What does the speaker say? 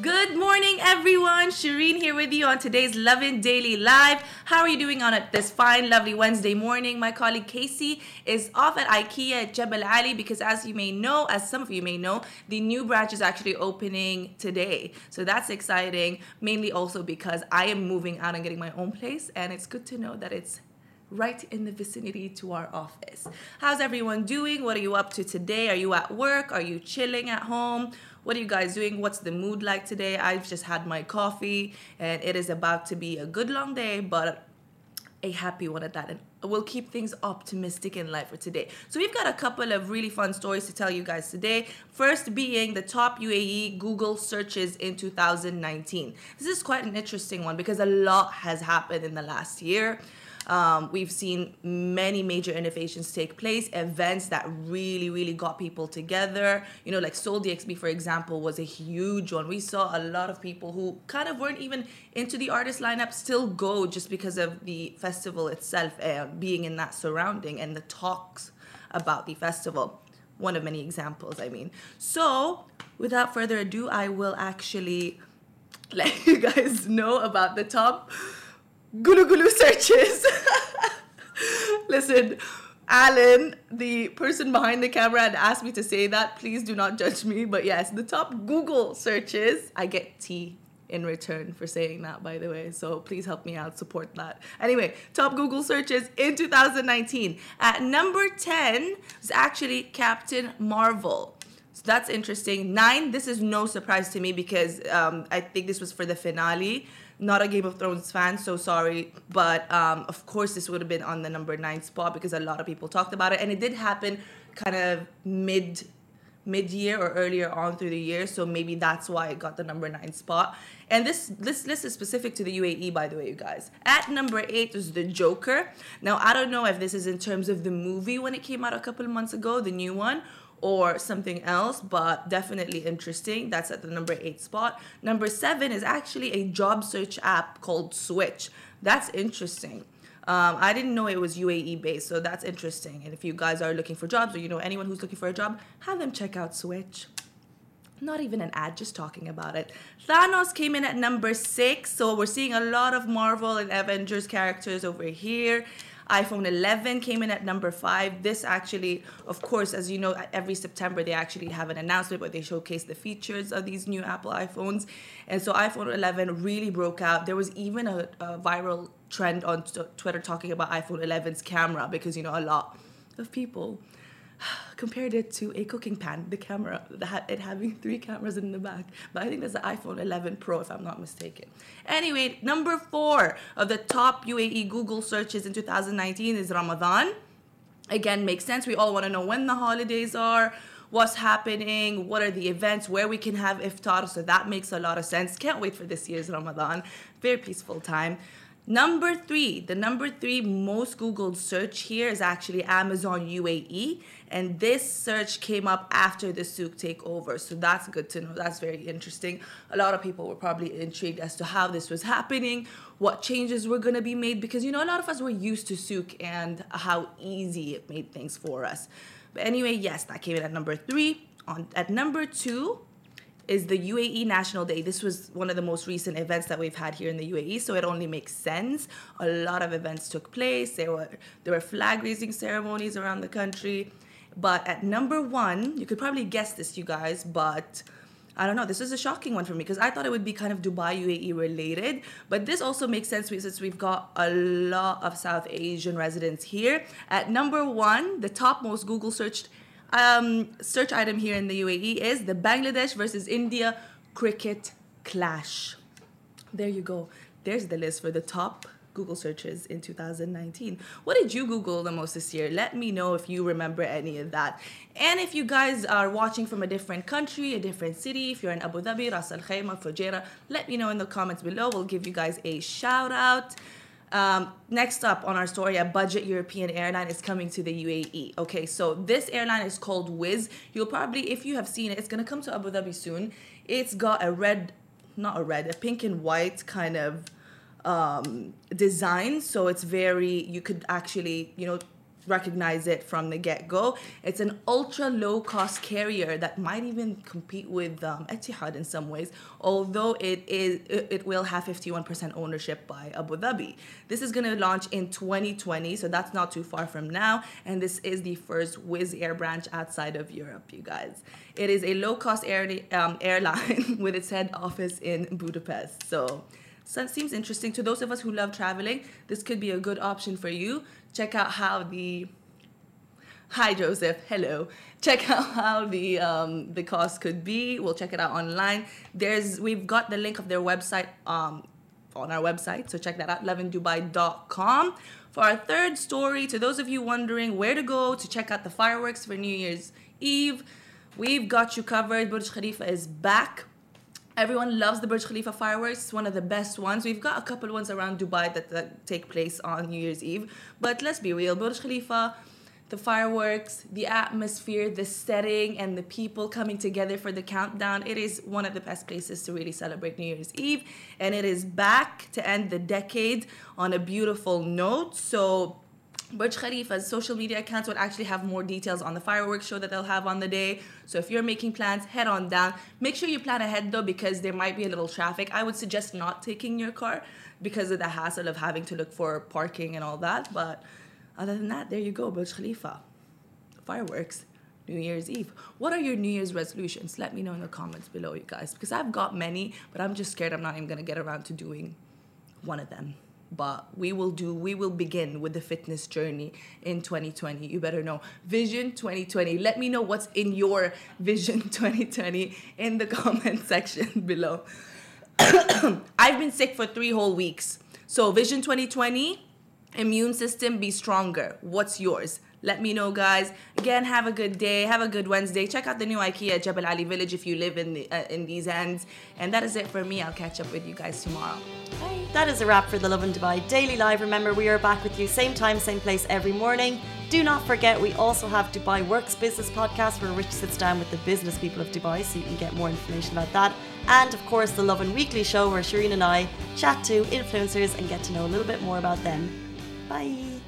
Good morning, everyone. Shereen here with you on today's Lovin Daily Live. How are you doing on this fine, lovely Wednesday morning? My colleague Casey is off at IKEA at Jebel Ali because, as you may know, as some of you may know, the new branch is actually opening today. So that's exciting, mainly also because I am moving out and getting my own place, and it's good to know that it's right in the vicinity to our office. How's everyone doing? What are you up to today? Are you at work? Are you chilling at home? What are you guys doing? What's the mood like today? I've just had my coffee and it is about to be a good long day, but a happy one at that. And we'll keep things optimistic in life for today. So we've got a couple of really fun stories to tell you guys today. First being the top UAE Google searches in 2019. This is quite an interesting one because a lot has happened in the last year. Um, we've seen many major innovations take place, events that really, really got people together. You know, like Sole DXB, for example, was a huge one. We saw a lot of people who kind of weren't even into the artist lineup still go just because of the festival itself uh, being in that surrounding and the talks about the festival. One of many examples, I mean. So, without further ado, I will actually let you guys know about the top Gulu Gulu searches. Listen, Alan, the person behind the camera, had asked me to say that. Please do not judge me. But yes, the top Google searches, I get tea in return for saying that, by the way. So please help me out, support that. Anyway, top Google searches in 2019. At number 10 is actually Captain Marvel. So that's interesting. Nine, this is no surprise to me because um, I think this was for the finale not a Game of Thrones fan, so sorry. But um, of course, this would have been on the number nine spot because a lot of people talked about it, and it did happen kind of mid mid year or earlier on through the year, so maybe that's why it got the number nine spot. And this this list is specific to the UAE, by the way, you guys. At number eight is the Joker. Now I don't know if this is in terms of the movie when it came out a couple of months ago, the new one, or something else, but definitely interesting. That's at the number eight spot. Number seven is actually a job search app called Switch. That's interesting. Um, I didn't know it was UAE based, so that's interesting. And if you guys are looking for jobs or you know anyone who's looking for a job, have them check out Switch. Not even an ad, just talking about it. Thanos came in at number six, so we're seeing a lot of Marvel and Avengers characters over here iPhone 11 came in at number five. This actually, of course, as you know, every September they actually have an announcement where they showcase the features of these new Apple iPhones. And so iPhone 11 really broke out. There was even a, a viral trend on t- Twitter talking about iPhone 11's camera because, you know, a lot of people compared it to a cooking pan, the camera, it having three cameras in the back. But I think that's the iPhone 11 Pro, if I'm not mistaken. Anyway, number four of the top UAE Google searches in 2019 is Ramadan. Again, makes sense. We all want to know when the holidays are, what's happening, what are the events, where we can have iftar. So that makes a lot of sense. Can't wait for this year's Ramadan. Very peaceful time. Number three, the number three most Googled search here is actually Amazon UAE. And this search came up after the Souq takeover. So that's good to know. That's very interesting. A lot of people were probably intrigued as to how this was happening, what changes were going to be made, because, you know, a lot of us were used to Souq and how easy it made things for us. But anyway, yes, that came in at number three. On At number two, is the UAE National Day. This was one of the most recent events that we've had here in the UAE, so it only makes sense. A lot of events took place. There were there were flag raising ceremonies around the country. But at number one, you could probably guess this, you guys, but I don't know. This is a shocking one for me because I thought it would be kind of Dubai UAE related, but this also makes sense since we've got a lot of South Asian residents here. At number one, the top most Google searched um, search item here in the UAE is the Bangladesh versus India cricket clash. There you go. There's the list for the top Google searches in 2019. What did you Google the most this year? Let me know if you remember any of that. And if you guys are watching from a different country, a different city, if you're in Abu Dhabi, Ras Al Khaimah, Fujairah, let me know in the comments below. We'll give you guys a shout out. Um, next up on our story, a budget European airline is coming to the UAE. Okay, so this airline is called Wizz. You'll probably, if you have seen it, it's gonna come to Abu Dhabi soon. It's got a red, not a red, a pink and white kind of um, design. So it's very, you could actually, you know, recognize it from the get go. It's an ultra low cost carrier that might even compete with um, Etihad in some ways, although it is it will have 51% ownership by Abu Dhabi. This is going to launch in 2020, so that's not too far from now, and this is the first Wizz Air branch outside of Europe, you guys. It is a low cost air, um, airline with its head office in Budapest. So so seems interesting to those of us who love traveling. This could be a good option for you. Check out how the Hi Joseph, hello. Check out how the um, the cost could be. We'll check it out online. There's we've got the link of their website um, on our website, so check that out, lovindubai.com. For our third story, to those of you wondering where to go to check out the fireworks for New Year's Eve, we've got you covered. Burj Khalifa is back. Everyone loves the Burj Khalifa fireworks. It's one of the best ones. We've got a couple ones around Dubai that, that take place on New Year's Eve. But let's be real, Burj Khalifa, the fireworks, the atmosphere, the setting, and the people coming together for the countdown. It is one of the best places to really celebrate New Year's Eve. And it is back to end the decade on a beautiful note. So Burj Khalifa's social media accounts would actually have more details on the fireworks show that they'll have on the day. So if you're making plans, head on down. Make sure you plan ahead though, because there might be a little traffic. I would suggest not taking your car because of the hassle of having to look for parking and all that. But other than that, there you go, Burj Khalifa. Fireworks. New Year's Eve. What are your New Year's resolutions? Let me know in the comments below, you guys, because I've got many, but I'm just scared I'm not even gonna get around to doing one of them but we will do we will begin with the fitness journey in 2020 you better know. Vision 2020 let me know what's in your vision 2020 in the comment section below. I've been sick for three whole weeks. So vision 2020 immune system be stronger. What's yours let me know, guys. Again, have a good day. Have a good Wednesday. Check out the new IKEA Jebel Ali Village if you live in the, uh, in these ends. And that is it for me. I'll catch up with you guys tomorrow. Bye. That is a wrap for the Lovin Dubai Daily Live. Remember, we are back with you same time, same place every morning. Do not forget, we also have Dubai Works Business Podcast where Rich sits down with the business people of Dubai so you can get more information about that. And of course, the Lovin Weekly Show where Shereen and I chat to influencers and get to know a little bit more about them. Bye.